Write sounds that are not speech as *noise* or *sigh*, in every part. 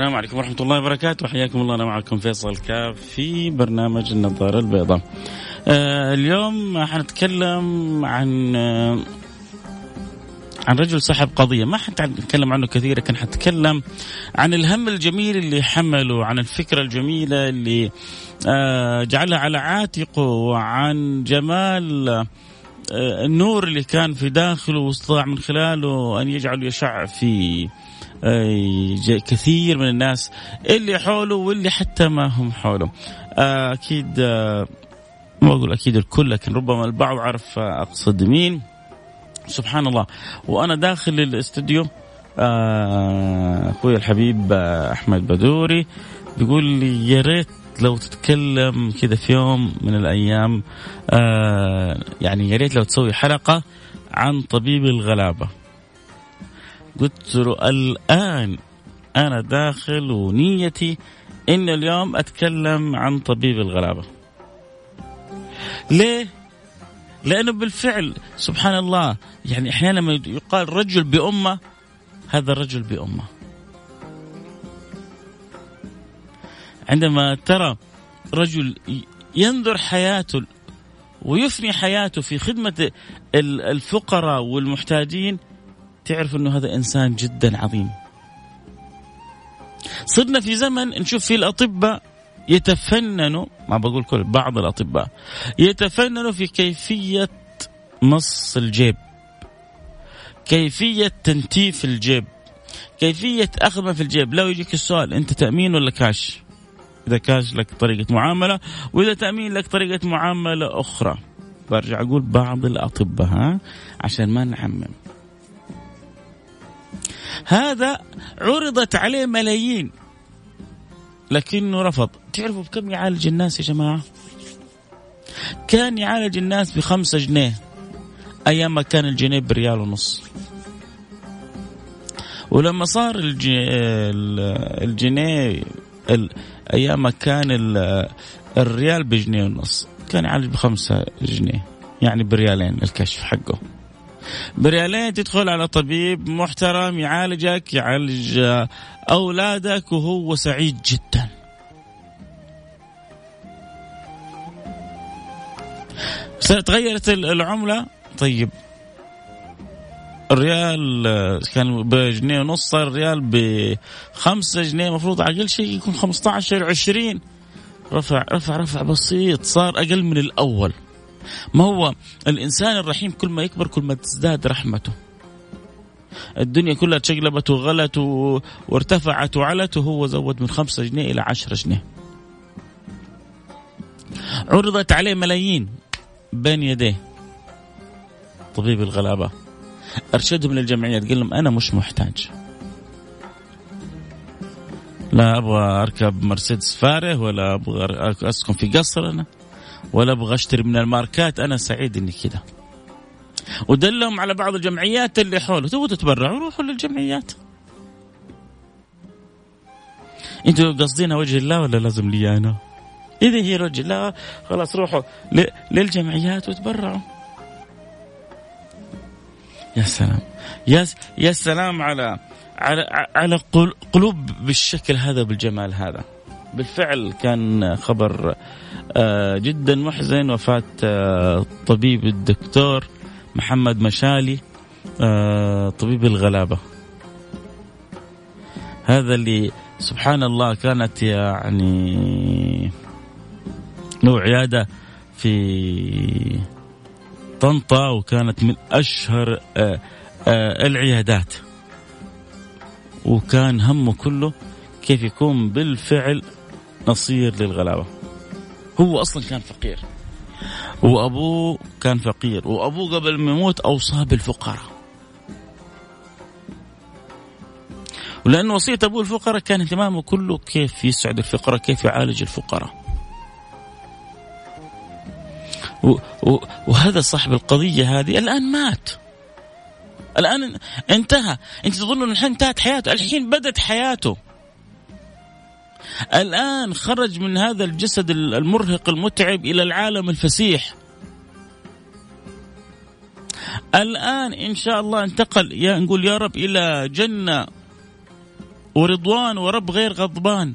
السلام عليكم ورحمة الله وبركاته. حياكم الله أنا معكم فيصل كاف في برنامج النظارة البيضاء. آه اليوم حنتكلم عن آه عن رجل صاحب قضية. ما حنتكلم عنه كثير لكن حنتكلم عن الهم الجميل اللي حمله عن الفكرة الجميلة اللي آه جعلها على عاتقه وعن جمال آه النور اللي كان في داخله واستطاع من خلاله أن يجعل يشع في كثير من الناس اللي حوله واللي حتى ما هم حوله. أكيد ما أقول أكيد الكل لكن ربما البعض عرف أقصد مين. سبحان الله. وأنا داخل الاستوديو أخوي الحبيب أحمد بدوري بيقول لي يا ريت لو تتكلم كذا في يوم من الأيام يعني يا ريت لو تسوي حلقة عن طبيب الغلابة. قلت له الآن أنا داخل ونيتي إن اليوم أتكلم عن طبيب الغلابة ليه؟ لأنه بالفعل سبحان الله يعني أحيانا لما يقال رجل بأمة هذا الرجل بأمة عندما ترى رجل ينظر حياته ويفني حياته في خدمة الفقراء والمحتاجين تعرف إنه هذا إنسان جدا عظيم. صرنا في زمن نشوف فيه الأطباء يتفننوا ما بقول كل بعض الأطباء يتفننوا في كيفية مص الجيب. كيفية تنتيف الجيب. كيفية أخذ ما في الجيب، لو يجيك السؤال أنت تأمين ولا كاش؟ إذا كاش لك طريقة معاملة وإذا تأمين لك طريقة معاملة أخرى. برجع أقول بعض الأطباء ها عشان ما نعمم. هذا عرضت عليه ملايين. لكنه رفض. تعرفوا بكم يعالج الناس يا جماعة؟ كان يعالج الناس بخمسة جنيه أيام ما كان الجنيه بريال ونص. ولما صار الجنيه أيام ما كان الريال بجنيه ونص كان يعالج بخمسة جنيه يعني بريالين الكشف حقه. بريالين تدخل على طبيب محترم يعالجك يعالج أولادك وهو سعيد جدا. تغيرت العملة؟ طيب. الريال كان بجنيه ونص صار الريال بخمسة جنيه المفروض أقل شيء يكون 15 20 رفع رفع رفع بسيط صار أقل من الأول. ما هو الإنسان الرحيم كل ما يكبر كل ما تزداد رحمته. الدنيا كلها تشقلبت وغلت وارتفعت وعلت وهو زود من خمسة جنيه إلى عشرة جنيه. عرضت عليه ملايين بين يديه. طبيب الغلابة. أرشدهم للجمعيات. قال لهم أنا مش محتاج. لا أبغى أركب مرسيدس فارة ولا أبغى أسكن في قصر أنا. ولا أبغى أشتري من الماركات أنا سعيد إني كذا. ودلهم على بعض الجمعيات اللي حوله تبغوا تتبرعوا روحوا للجمعيات. أنتوا قصدينها وجه الله ولا لازم لي أنا؟ إذا هي وجه الله خلاص روحوا للجمعيات وتبرعوا. يا سلام. يا يا سلام على على على قلوب بالشكل هذا بالجمال هذا. بالفعل كان خبر جدا محزن. وفاة طبيب الدكتور محمد مشالي طبيب الغلابة. هذا اللي سبحان الله كانت يعني له عيادة في طنطا وكانت من أشهر العيادات. وكان همه كله كيف يكون بالفعل نصير للغلابة. هو أصلا كان فقير. وأبوه كان فقير. وأبوه قبل ما يموت أوصاه بالفقراء. ولأن وصية أبوه الفقراء كان اهتمامه كله كيف يسعد الفقراء كيف يعالج الفقراء. وهذا صاحب القضية هذه الآن مات. الآن انتهى. أنت تظن أن الحين انتهت حياته. الحين بدت حياته. الآن خرج من هذا الجسد المرهق المتعب إلى العالم الفسيح. الآن إن شاء الله انتقل يا نقول يا رب إلى جنة ورضوان ورب غير غضبان.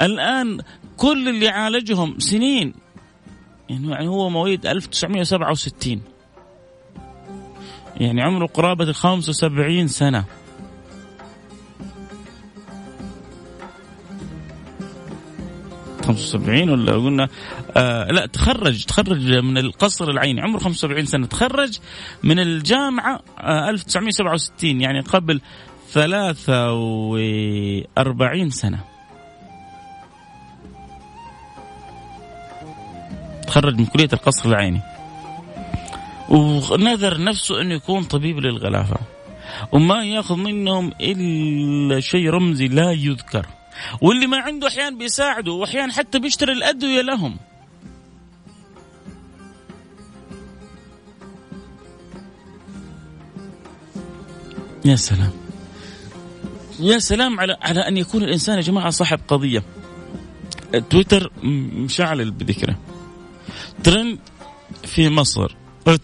الآن كل اللي عالجهم سنين. يعني هو مواليد 1967 يعني عمره قرابة ال 75 سنة. خمسة وسبعين ولا قلنا آه لا تخرج تخرج من القصر العيني عمره 75 سنة تخرج من الجامعة آه 1967 يعني قبل 43 سنة. تخرج من كلية القصر العيني. ونذر نفسه انه يكون طبيب للغلافة. وما يأخذ منهم إلا شيء رمزي لا يذكر. واللي ما عنده أحيانا بيساعده واحيانا حتى بيشتري الأدوية لهم. يا سلام. يا سلام على على أن يكون الإنسان يا جماعة صاحب قضية. تويتر مشعل بذكره. ترند في مصر.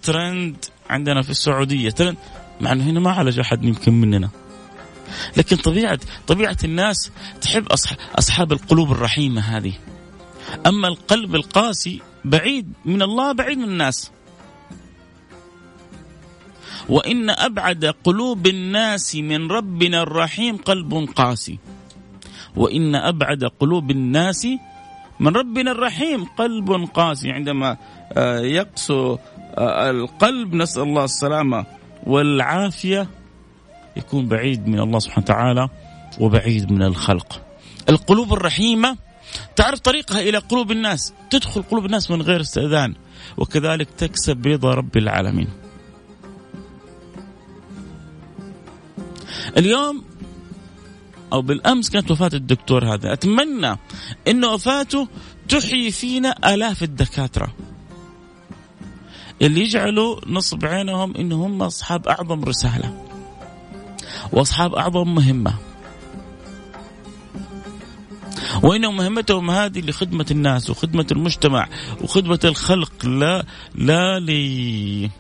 ترند عندنا في السعودية. ترند مع إنه هنا ما عالج أحد يمكن مننا. لكن طبيعة طبيعة الناس تحب أصحاب القلوب الرحيمة هذه. أما القلب القاسي بعيد من الله بعيد من الناس. وإن أبعد قلوب الناس من ربنا الرحيم قلب قاسي. وإن أبعد قلوب الناس من ربنا الرحيم قلب قاسي. عندما آه، يقسو آه، القلب نسأل الله السلامة والعافية. يكون بعيد من الله سبحانه وتعالى وبعيد من الخلق. القلوب الرحيمة تعرف طريقها إلى قلوب الناس. تدخل قلوب الناس من غير استئذان وكذلك تكسب رضا رب العالمين. اليوم أو بالأمس كانت وفاة الدكتور هذا. أتمنى إن وفاته تحيي فينا آلاف الدكاترة. اللي يجعلوا نصب عينهم ان هم أصحاب أعظم رسالة. واصحاب أعظم مهمة. وإن مهمتهم هذه لخدمة الناس وخدمة المجتمع وخدمة الخلق لا لا لي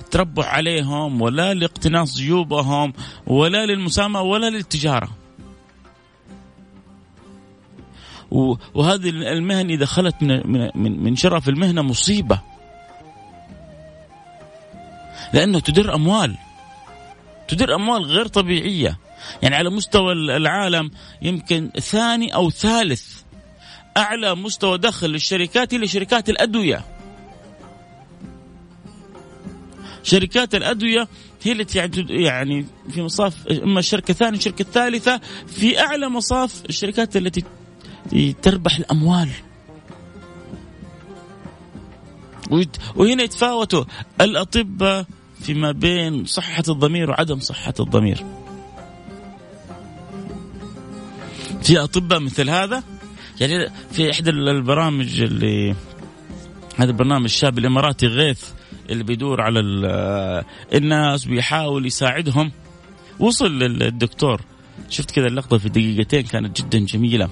التربع عليهم ولا لاقتناص جيوبهم ولا للمسامة ولا للتجارة. وهذه المهن إذا خلت من, من, من شرف المهنة مصيبة. لأنه تدر أموال. تدر أموال غير طبيعية. يعني على مستوى العالم يمكن ثاني أو ثالث أعلى مستوى دخل للشركات هي شركات الأدوية. شركات الأدوية هي التي يعني في مصاف إما الشركة الثانية الشركة الثالثه في أعلى مصاف الشركات التي تربح الأموال. وهنا يتفاوتوا الأطباء فيما بين صحة الضمير وعدم صحة الضمير. في أطباء مثل هذا؟ يعني في إحدى البرامج اللي هذا البرنامج الشاب الإماراتي غيث اللي بيدور على الناس بيحاول يساعدهم. وصل للدكتور. شفت كذا اللقطة في دقيقتين كانت جدا جميلة.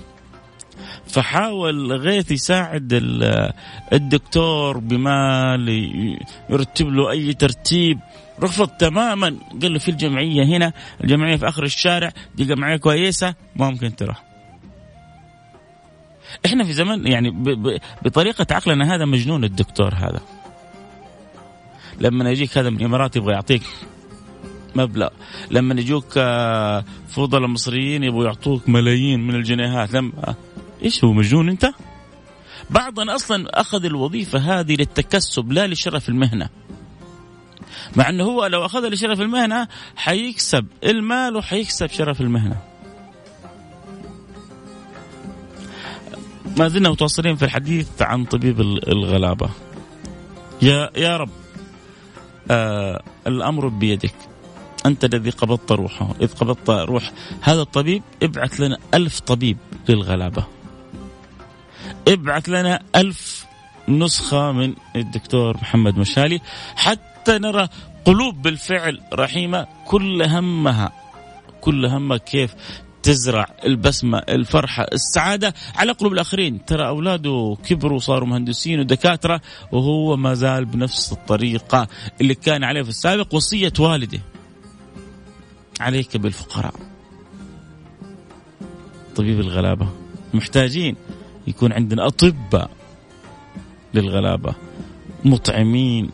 فحاول غيث يساعد الدكتور بمال يرتب له أي ترتيب. رفض تماما. قال له في الجمعية هنا الجمعية في آخر الشارع دي جمعية كويسة؟ ممكن تروح. إحنا في زمن يعني بطريقة عقلنا هذا مجنون الدكتور هذا. لما يجيك هذا من الإمارات يبغى يعطيك مبلغ. لما يجوك آه، فضلاء مصريين يبغوا يعطوك ملايين من الجنيهات. لما إيش هو مجنون أنت؟ بعضنا أصلا أخذ الوظيفة هذه للتكسب لا لشرف المهنة. مع إنه هو لو أخذها لشرف المهنة حيكسب المال وحيكسب شرف المهنة. ما زلنا متواصلين في الحديث عن طبيب الغلابة. يا يا رب آه الأمر بيدك. أنت الذي قبضت روحه. إذ قبضت روح هذا الطبيب ابعث لنا ألف طبيب للغلابة. ابعث لنا ألف نسخة من الدكتور محمد مشالي حتى نرى قلوب بالفعل رحيمة كل همها كل همها كيف تزرع البسمة الفرحة السعادة على قلوب الآخرين. ترى أولاده كبروا صاروا مهندسين ودكاترة وهو ما زال بنفس الطريقة اللي كان عليه في السابق وصية والده عليك بالفقراء. طبيب الغلابة محتاجين يكون عندنا أطباء للغلابة مطعمين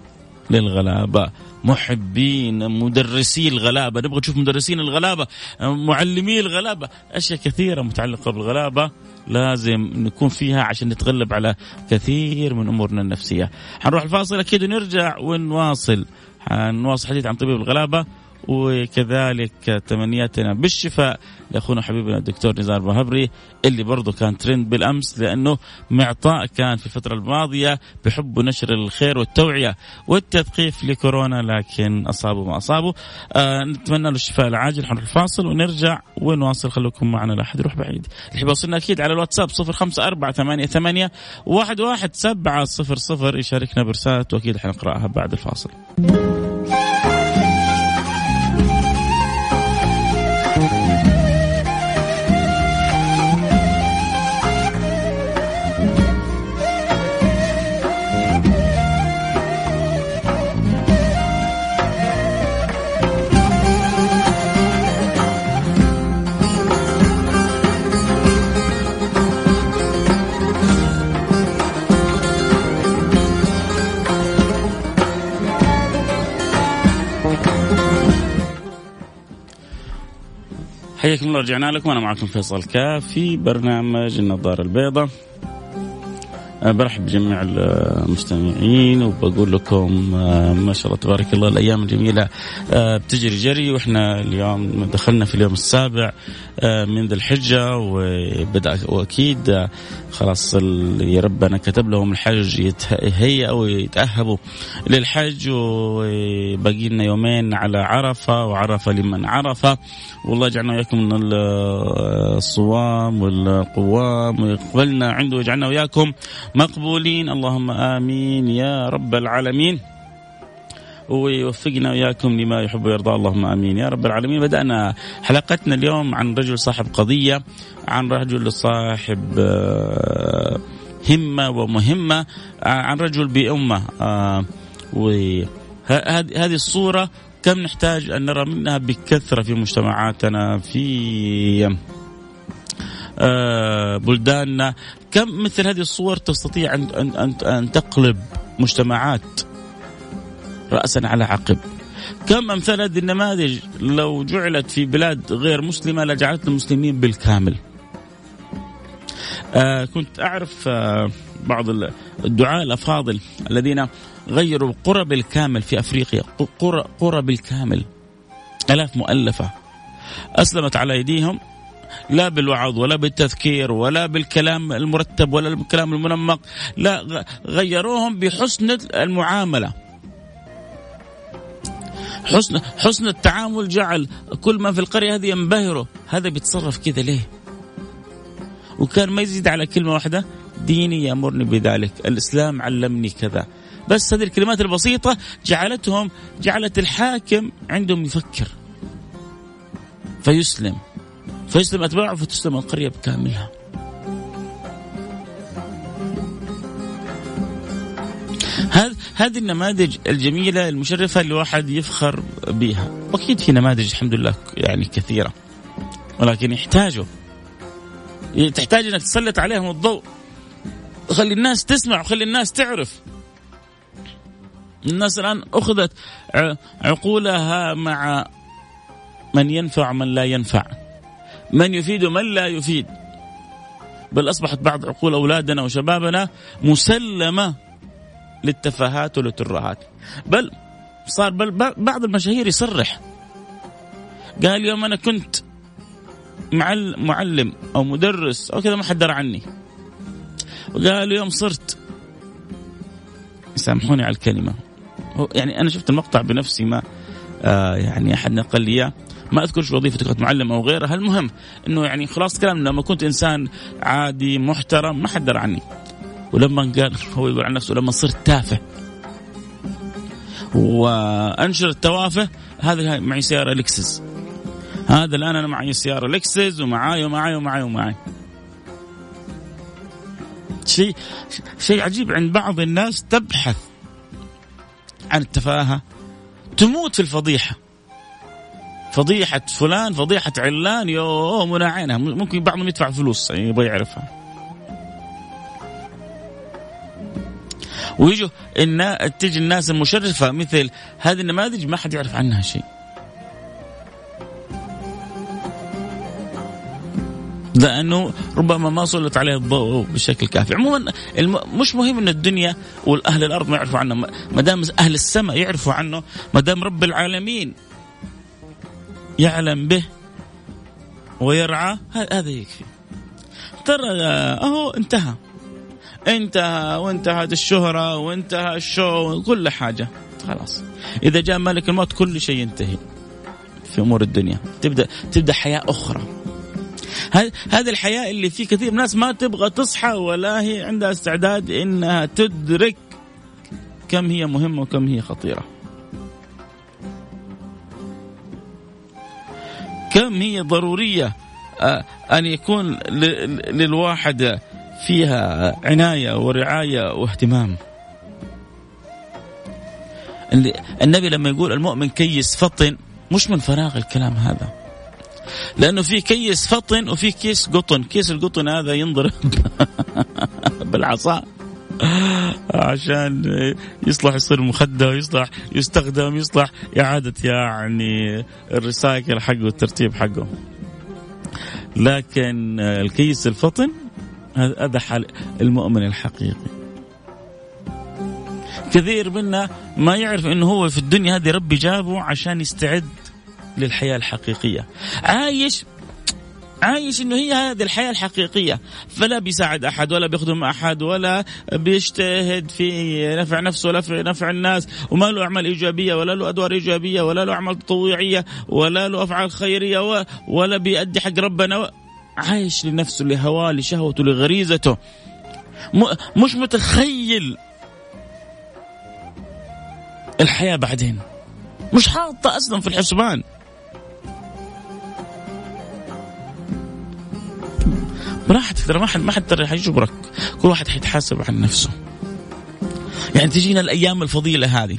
للغلابة محبين مدرسي الغلابة نبغى نشوف مدرسين الغلابة معلمي الغلابة أشياء كثيرة متعلقة بالغلابة لازم نكون فيها عشان نتغلب على كثير من أمورنا النفسية. حنروح الفاصل أكيد ونرجع ونواصل. حنواصل حديث عن طبيب الغلابة. وكذلك تمنياتنا بالشفاء لأخونا حبيبنا الدكتور نزار بهبري اللي برضه كان ترند بالأمس لأنه معطاء كان في الفترة الماضية بحب نشر الخير والتوعية والتثقيف لكورونا لكن أصابه ما أصابه. آه نتمنى له الشفاء العاجل. حنروح الفاصل ونرجع ونواصل. خليكم معنا لا أحد يروح بعيد. اللي يوصلنا أكيد على الواتساب 054 ثمانية ثمانية واحد واحد سبعة صفر يشاركنا برسالته وأكيد حنقرأها بعد الفاصل. الله رجعنا لكم أنا معكم فيصل كاف في برنامج النظارة البيضاء. برحب بجميع المستمعين وبقول لكم أه، ما شاء الله تبارك الله الأيام الجميلة أه، بتجري جري وإحنا اليوم دخلنا في اليوم السابع من ذي الحجة وبدأ وأكيد خلاص اللي ربنا كتب لهم الحج يتهيأوا ويتأهبوا للحج وباقي لنا يومين على عرفة وعرفة لمن عرفة. والله يجعلنا وياكم من الصوام والقوام ويقبلنا عنده ويجعلنا وياكم مقبولين. اللهم آمين يا رب العالمين. ويوفقنا وياكم لما يحب ويرضى. اللهم آمين يا رب العالمين. بدأنا حلقتنا اليوم عن رجل صاحب قضية عن رجل صاحب آه، همة ومهمة عن رجل بأمة. آه، وهذه الصورة كم نحتاج أن نرى منها بكثرة في مجتمعاتنا في آه، بلداننا. كم مثل هذه الصور تستطيع ان ان ان تقلب مجتمعات رأسا على عقب؟ كم أمثال هذه النماذج؟ لو جعلت في بلاد غير مسلمة لجعلت المسلمين بالكامل. آه كنت أعرف آه بعض الدعاء الأفاضل الذين غيروا قرى بالكامل في أفريقيا. قرى, قرى بالكامل ألاف مؤلفة أسلمت على أيديهم. لا بالوعظ ولا بالتذكير ولا بالكلام المرتب ولا بالكلام المنمق لا غيروهم بحسن المعاملة حسن حسن التعامل جعل كل ما في القرية هذه ينبهروا هذا بيتصرف كذا ليه؟ وكان ما يزيد على كلمة واحدة ديني يأمرني بذلك، الإسلام علمني كذا. بس هذه الكلمات البسيطة جعلتهم جعلت الحاكم عندهم يفكر فيسلم فيسلم أتباعه فتسلم القرية بكاملها. هذه النماذج الجميلة المشرفة اللي الواحد يفخر بها وأكيد في نماذج الحمد لله يعني كثيرة. ولكن يحتاجوا. تحتاج أنك تسلط عليهم الضوء. خلي الناس تسمع وخلي الناس تعرف. الناس الآن أخذت عقولها مع من ينفع ومن لا ينفع. من يفيد ومن لا يفيد. بل أصبحت بعض عقول أولادنا وشبابنا مسلمة للتفاهات وللترهات. بل صار بل بعض المشاهير يصرح. قال يوم أنا كنت معلم أو مدرس أو كذا ما حد درى عني. وقال يوم صرت سامحوني على الكلمة. يعني أنا شفت المقطع بنفسي ما آه يعني أحد نقل لي إياه. ما أذكر شو وظيفتك كنت معلم أو غيرها المهم إنه يعني خلاص كلام لما كنت إنسان عادي محترم ما حد درى عني. ولما قال *laughs* هو يقول عن نفسه لما صرت تافه. وأنشر التوافه هذا معي سيارة لكسس هذا الآن أنا معي سيارة لكسس ومعاي ومعاي ومعاي ومعاي. شيء شيء عجيب عند بعض الناس تبحث عن التفاهة تموت في الفضيحة. فضيحة فلان فضيحة علان يو منى عينها. ممكن بعضهم يدفع فلوس يبغى يعرفها. ويجوا إن تجي الناس المشرفة مثل هذه النماذج ما حد يعرف عنها شيء. لأنه ربما ما سلط عليه الضوء بشكل كافي، عموما مش مهم إن الدنيا واهل الأرض ما يعرفوا عنه، ما دام أهل السماء يعرفوا عنه، ما دام رب العالمين يعلم به ويرعى هذا يكفي. ترى أهو انتهى. انتهى وانتهت الشهرة وانتهى الشو وكل حاجة خلاص إذا جاء ملك الموت كل شيء ينتهي في أمور الدنيا تبدأ تبدأ حياة أخرى هذه الحياة اللي في كثير الناس ما تبغى تصحى ولا هي عندها استعداد إنها تدرك كم هي مهمة وكم هي خطيرة. كم هي ضرورية آه، أن يكون للواحد فيها عناية ورعاية واهتمام. النبي لما يقول المؤمن كيس فطن مش من فراغ الكلام هذا. لأنه في كيس فطن وفي كيس قطن كيس القطن هذا ينضرب *laughs* بالعصا عشان يصلح يصير مخدة يصلح يستخدم يصلح إعادة يعني الريسايكل حقه والترتيب حقه. لكن الكيس الفطن هذا حال المؤمن الحقيقي. كثير منا ما يعرف إنه هو في الدنيا هذه ربي جابه عشان يستعد للحياة الحقيقية. عايش عايش إنه هي هذه الحياة الحقيقية. فلا بيساعد أحد ولا بيخدم أحد ولا بيجتهد في نفع نفسه ولا في نفع الناس. وما له أعمال إيجابية ولا له أدوار إيجابية ولا له أعمال تطوعية ولا له أفعال خيرية ولا بيأدي حق ربنا. عايش لنفسه لهواه لشهوته لغريزته. مش متخيل الحياة بعدين. مش حاطة أصلا في الحسبان. براحتك ترى ما حد ما حد حيجبرك كل واحد حيتحاسب عن نفسه. يعني تجينا الأيام الفضيلة هذه.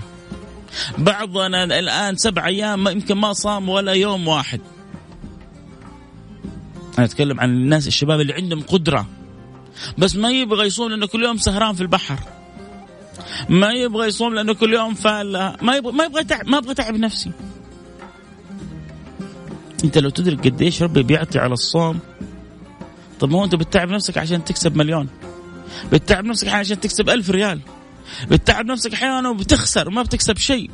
بعضنا الآن سبع أيام يمكن ما صام ولا يوم واحد. أنا أتكلم عن الناس الشباب اللي عندهم قدرة. بس ما يبغى يصوم لأنه كل يوم سهران في البحر. ما يبغى يصوم لأنه كل يوم فال ما يبغى ما يبغى تعب ما أبغى تعب نفسي. أنت لو تدرك قديش ربي بيعطي على الصوم طب ما هو انت بتتعب نفسك عشان تكسب مليون. بتتعب نفسك عشان تكسب ألف ريال. بتتعب نفسك أحيانا وبتخسر وما بتكسب شيء.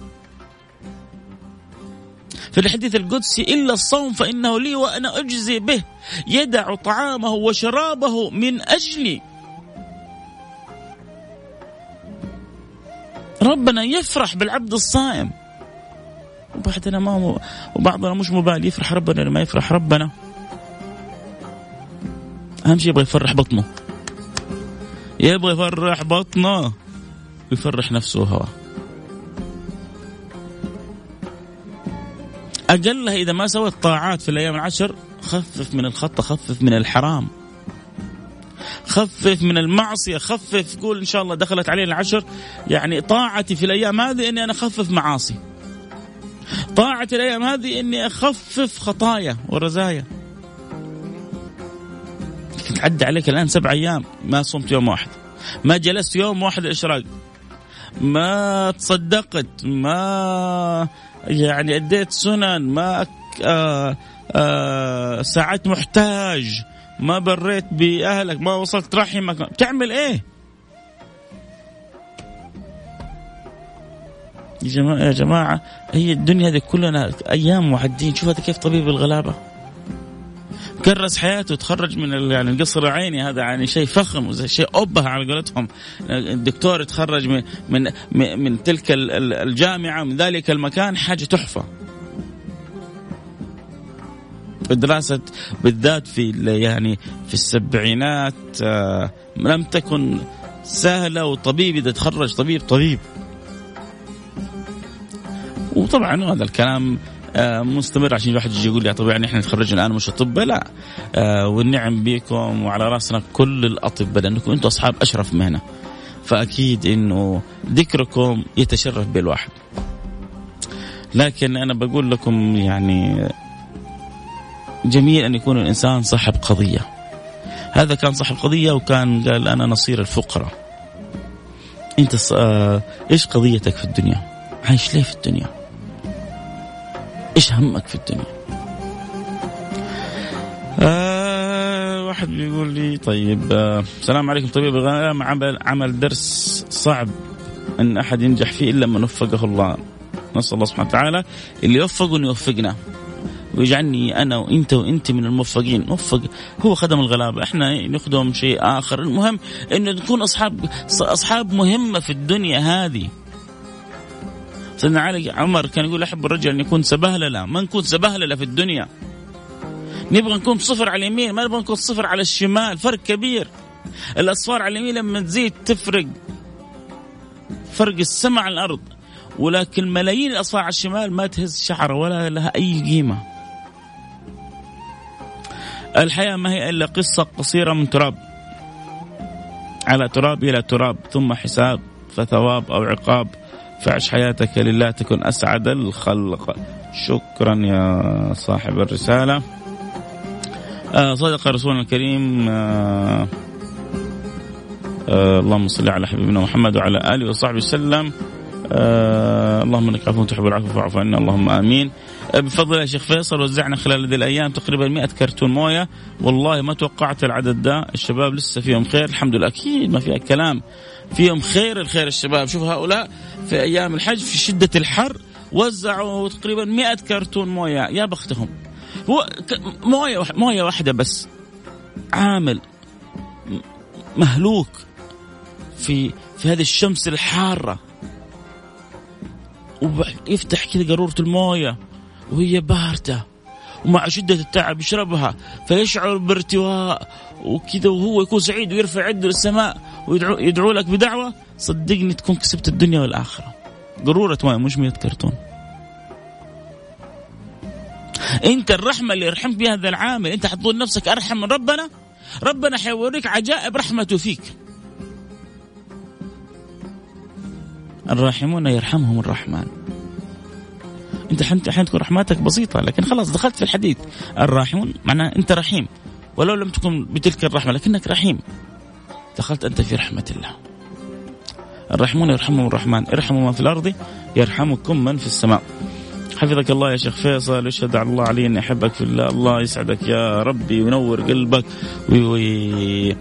في الحديث القدسي إلا الصوم فإنه لي وأنا أجزي به. يدع طعامه وشرابه من أجلي. ربنا يفرح بالعبد الصائم. وبعدنا ما هو وبعضنا مش مبالي يفرح ربنا لما يفرح ربنا. أهم شيء يبغى يفرح بطنه. يبغى يفرح بطنه. ويفرح نفسه وهواه اقلها إذا ما سويت طاعات في الأيام العشر خفف من الخطه خفف من الحرام. خفف من المعصية خفف. قول إن شاء الله دخلت علينا العشر. يعني طاعتي في الأيام هذه إني أنا أخفف معاصي. طاعتي الأيام هذه إني أخفف خطايا ورزايا. عدى عليك الآن سبع أيام ما صمت يوم واحد. ما جلست يوم واحد الإشراق. ما تصدقت ما يعني أديت سنن ما آآ آه، آآ آه، ساعدت محتاج. ما بريت بأهلك ما وصلت رحمك. تعمل إيه؟ يا جماعة, يا جماعة هي الدنيا هذه كلنا أيام معدين شوف هذا كيف طبيب الغلابة. كرس حياته تخرج من يعني القصر العيني هذا يعني شيء فخم شيء أبه على قولتهم. الدكتور تخرج من من من تلك الجامعة من ذلك المكان حاجة تحفة. دراسة بالذات في يعني في السبعينات آه، لم تكن سهلة وطبيب إذا تخرج طبيب طبيب. وطبعا هذا الكلام مستمر عشان الواحد يجي يقول لي طب يعني إحنا تخرجنا الآن مش اطباء لا. آه، والنعم بكم وعلى راسنا كل الأطباء لأنكم أنتم أصحاب أشرف مهنة. فأكيد إنه ذكركم يتشرف بالواحد. لكن أنا بقول لكم يعني جميل أن يكون الإنسان صاحب قضية. هذا كان صاحب قضية وكان قال أنا نصير الفقراء. أنت آه، إيش قضيتك في الدنيا؟ عايش ليه في الدنيا؟ إيش همك في الدنيا؟ آه واحد بيقول لي طيب آه السلام عليكم طبيب الغنم عمل عمل درس صعب إن أحد ينجح فيه إلا من وفقه الله. نسأل الله سبحانه وتعالى اللي يوفقه إنه يوفقنا. ويجعلني أنا وأنت وأنت من الموفقين. وفق هو خدم الغلابة. إحنا نخدم شيء آخر. المهم إنه نكون اصحاب أصحاب مهمة في الدنيا هذه. سيدنا علي عمر كان يقول أحب الرجل أن يكون سبهللة. ما نكون سبهللة في الدنيا. نبغى نكون صفر على اليمين ما نبغى نكون صفر على الشمال. فرق كبير. الأصفار على اليمين لما تزيد تفرق. فرق السماء على الأرض. ولكن ملايين الأصفار على الشمال ما تهز شعره ولا لها أي قيمة. الحياة ما هي إلا قصة قصيرة من تراب. على تراب إلى تراب ثم حساب فثواب أو عقاب. فعش حياتك لله تكن أسعد الخلق. شكرا يا صاحب الرسالة. آه صدق رسولنا الكريم آه آه اللهم صل على حبيبنا محمد وعلى آله وصحبه وسلم. آه اللهم إنك عفو تحب العفو فاعف عنا اللهم آمين. بفضل يا شيخ فيصل وزعنا خلال هذه الأيام تقريبا 100 كرتون موية. والله ما توقعت العدد ده. الشباب لسه فيهم خير الحمد لله. أكيد ما فيها كلام. فيهم خير الخير الشباب. شوف هؤلاء في أيام الحج في شدة الحر وزعوا تقريبا 100 كرتون موية. يا بختهم. هو موية موية واحدة بس. عامل مهلوك في في هذه الشمس الحارة. ويفتح كذا قارورة الموية. وهي باردة ومع شدة التعب يشربها فيشعر بارتواء وكذا وهو يكون سعيد ويرفع يده للسماء ويدعو يدعو لك بدعوة صدقني تكون كسبت الدنيا والآخرة. قرورة ماء مش 100 كرتون. أنت الرحمة اللي رحمت بها هذا العامل أنت حتظن نفسك أرحم من ربنا؟ ربنا حيوريك عجائب رحمته فيك. الراحمون يرحمهم الرحمن. انت حين تكون رحماتك بسيطة لكن خلاص دخلت في الحديث. الراحمون معناه انت رحيم. ولو لم تكن بتلك الرحمة لكنك رحيم. دخلت انت في رحمة الله. الراحمون يرحمهم الرحمن ارحموا من في الأرض يرحمكم من في السماء. حفظك الله يا شيخ فيصل اشهد على الله علي أني أحبك في الله الله يسعدك يا ربي وينور قلبك وي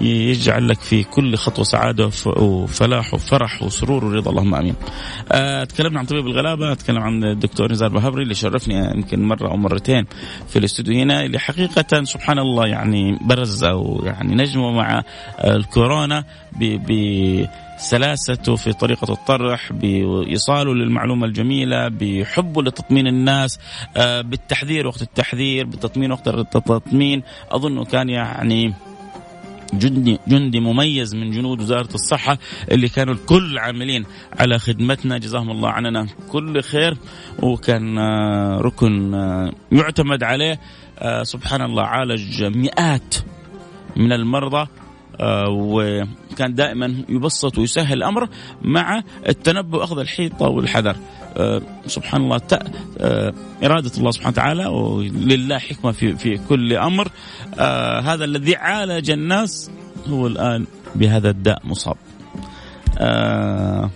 يجعل لك في كل خطوة سعادة وفلاح وفرح وسرور ورضا اللهم آمين. آه تكلمنا عن طبيب الغلابة، اتكلم عن الدكتور نزار بهبري اللي شرفني يمكن مرة أو مرتين في الاستوديو هنا اللي حقيقة سبحان الله يعني برز أو يعني نجمه مع الكورونا ب سلاسته في طريقة الطرح بإيصاله للمعلومة الجميلة بحبه لتطمين الناس آه، بالتحذير وقت التحذير بالتطمين وقت التطمين أظنه كان يعني جندي جندي مميز من جنود وزارة الصحة اللي كانوا الكل عاملين على خدمتنا. جزاهم الله عننا كل خير. وكان آه، ركن آه، يعتمد عليه آه، سبحان الله عالج مئات من المرضى وكان دائما يبسط ويسهل الأمر مع التنبؤ. واخذ الحيطة والحذر. سبحان الله إرادة الله سبحانه وتعالى ولله حكمة في, في كل أمر. آه هذا الذي عالج الناس هو الآن بهذا الداء مصاب. آه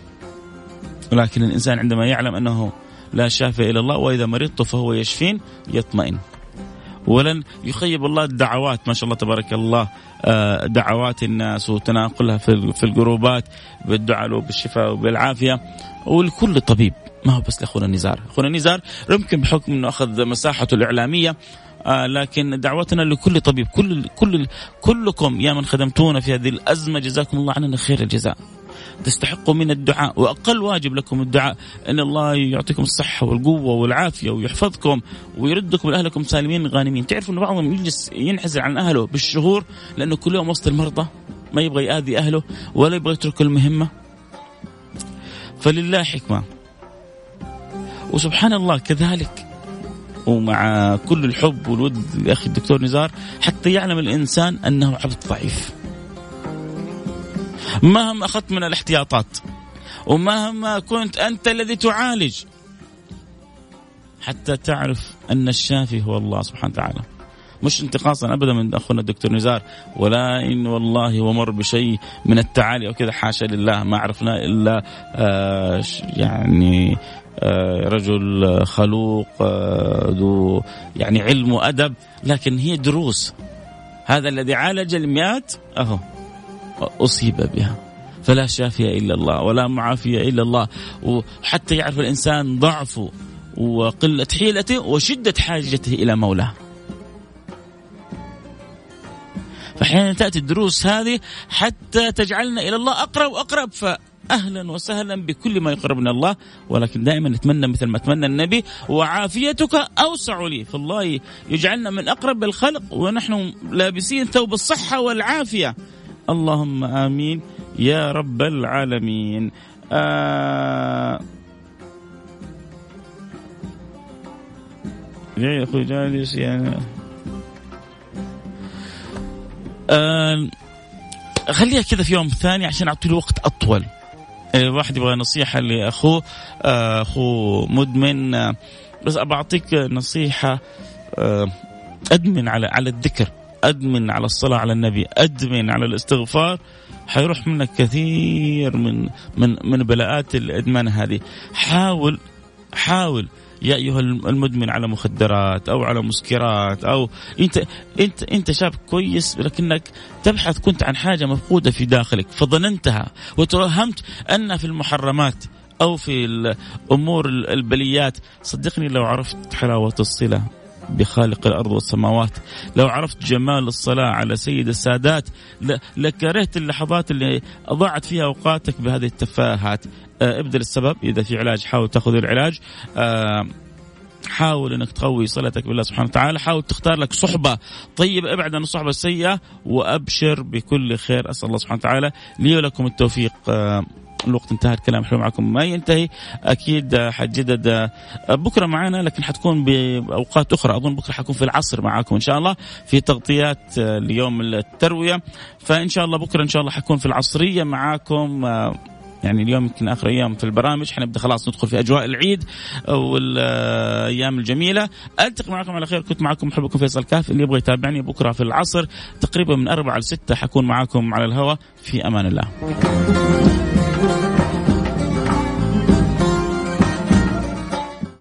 ولكن الإنسان عندما يعلم أنه لا شافي إلا الله وإذا مرضت فهو يشفين يطمئن. ولن يخيب الله الدعوات ما شاء الله تبارك الله. آه، دعوات الناس وتناقلها في الجروبات بالدعاء له بالشفاء وبالعافية ولكل طبيب. ما هو بس لأخونا نزار، أخونا نزار يمكن بحكم إنه أخذ مساحته الإعلامية آه لكن دعوتنا لكل طبيب كل كل كلكم يا من خدمتونا في هذه الأزمة جزاكم الله عننا خير الجزاء. تستحقوا من الدعاء وأقل واجب لكم الدعاء إن الله يعطيكم الصحة والقوة والعافية ويحفظكم ويردكم لأهلكم سالمين غانمين، تعرفوا ان بعضهم يجلس ينحزن عن أهله بالشهور لأنه كل يوم وسط المرضى ما يبغى ياذي أهله ولا يبغى يترك المهمة. فلله حكمة. وسبحان الله كذلك ومع كل الحب والود لاخي الدكتور نزار حتى يعلم الإنسان أنه عبد ضعيف. مهما أخذت من الاحتياطات ومهما كنت أنت الذي تعالج حتى تعرف أن الشافي هو الله سبحانه وتعالى. مش انتقاصا ابدا من أخونا الدكتور نزار ولا إن والله ومر بشيء من التعالي أو كذا حاشا لله ما عرفنا إلا آه يعني رجل خلوق آه ذو يعني علم وأدب لكن هي دروس. هذا الذي عالج المئات أهو أصيب بها. فلا شافي إلا الله ولا معافي إلا الله. وحتى يعرف الإنسان ضعفه وقلة حيلته وشدة حاجته إلى مولاه. فأحيانا تأتي الدروس هذه حتى تجعلنا إلى الله أقرب وأقرب فأهلا وسهلا بكل ما يقرب من الله ولكن دائما نتمنى مثل ما تمنى النبي وعافيتك أوسع لي. فالله يجعلنا من أقرب الخلق ونحن لابسين ثوب الصحة والعافية. اللهم آمين يا رب العالمين. آه. يا أخوي جالس يعني آه. خليها كذا في يوم ثاني عشان أعطي له وقت أطول. الواحد يبغى نصيحة لأخوه آه، أخوه مدمن آه، بس ابى أعطيك نصيحة آه، أدمن على على الذكر أدمن على الصلاة على النبي أدمن على الاستغفار. حيروح منك كثير من من من بلاءات الإدمان هذه. حاول حاول يا أيها المدمن على مخدرات أو على مسكرات أو انت انت أنت شاب كويس لكنك تبحث كنت عن حاجة مفقودة في داخلك فظننتها وتوهمت انها في المحرمات أو في الأمور البليات. صدقني لو عرفت حلاوة الصلة. بخالق الأرض والسماوات. لو عرفت جمال الصلاة على سيد السادات لكرهت اللحظات اللي أضاعت فيها أوقاتك بهذه التفاهات. آه، ابدا السبب. إذا في علاج حاول تأخذ العلاج. آه، حاول إنك تقوي صلتك بالله سبحانه وتعالى، حاول تختار لك صحبة طيبة. ابعد عن الصحبة السيئة وأبشر بكل خير. أسأل الله سبحانه وتعالى لي ولكم التوفيق. آه، الوقت انتهى الكلام حلو معكم. ما ينتهي أكيد حجدد بكرة معنا لكن حتكون بأوقات أخرى. أظن بكرة حكون في العصر معاكم إن شاء الله في تغطيات ليوم التروية. فإن شاء الله بكرة إن شاء الله حكون في العصرية معاكم. يعني اليوم يمكن آخر أيام في البرامج حنبدا خلاص ندخل في أجواء العيد والأيام الجميلة. ألتقي معكم على خير كنت معكم محبكم فيصل كاف اللي يبغى يتابعني بكرة في العصر تقريبا من أربعة لستة حكون معاكم على الهواء. في أمان الله.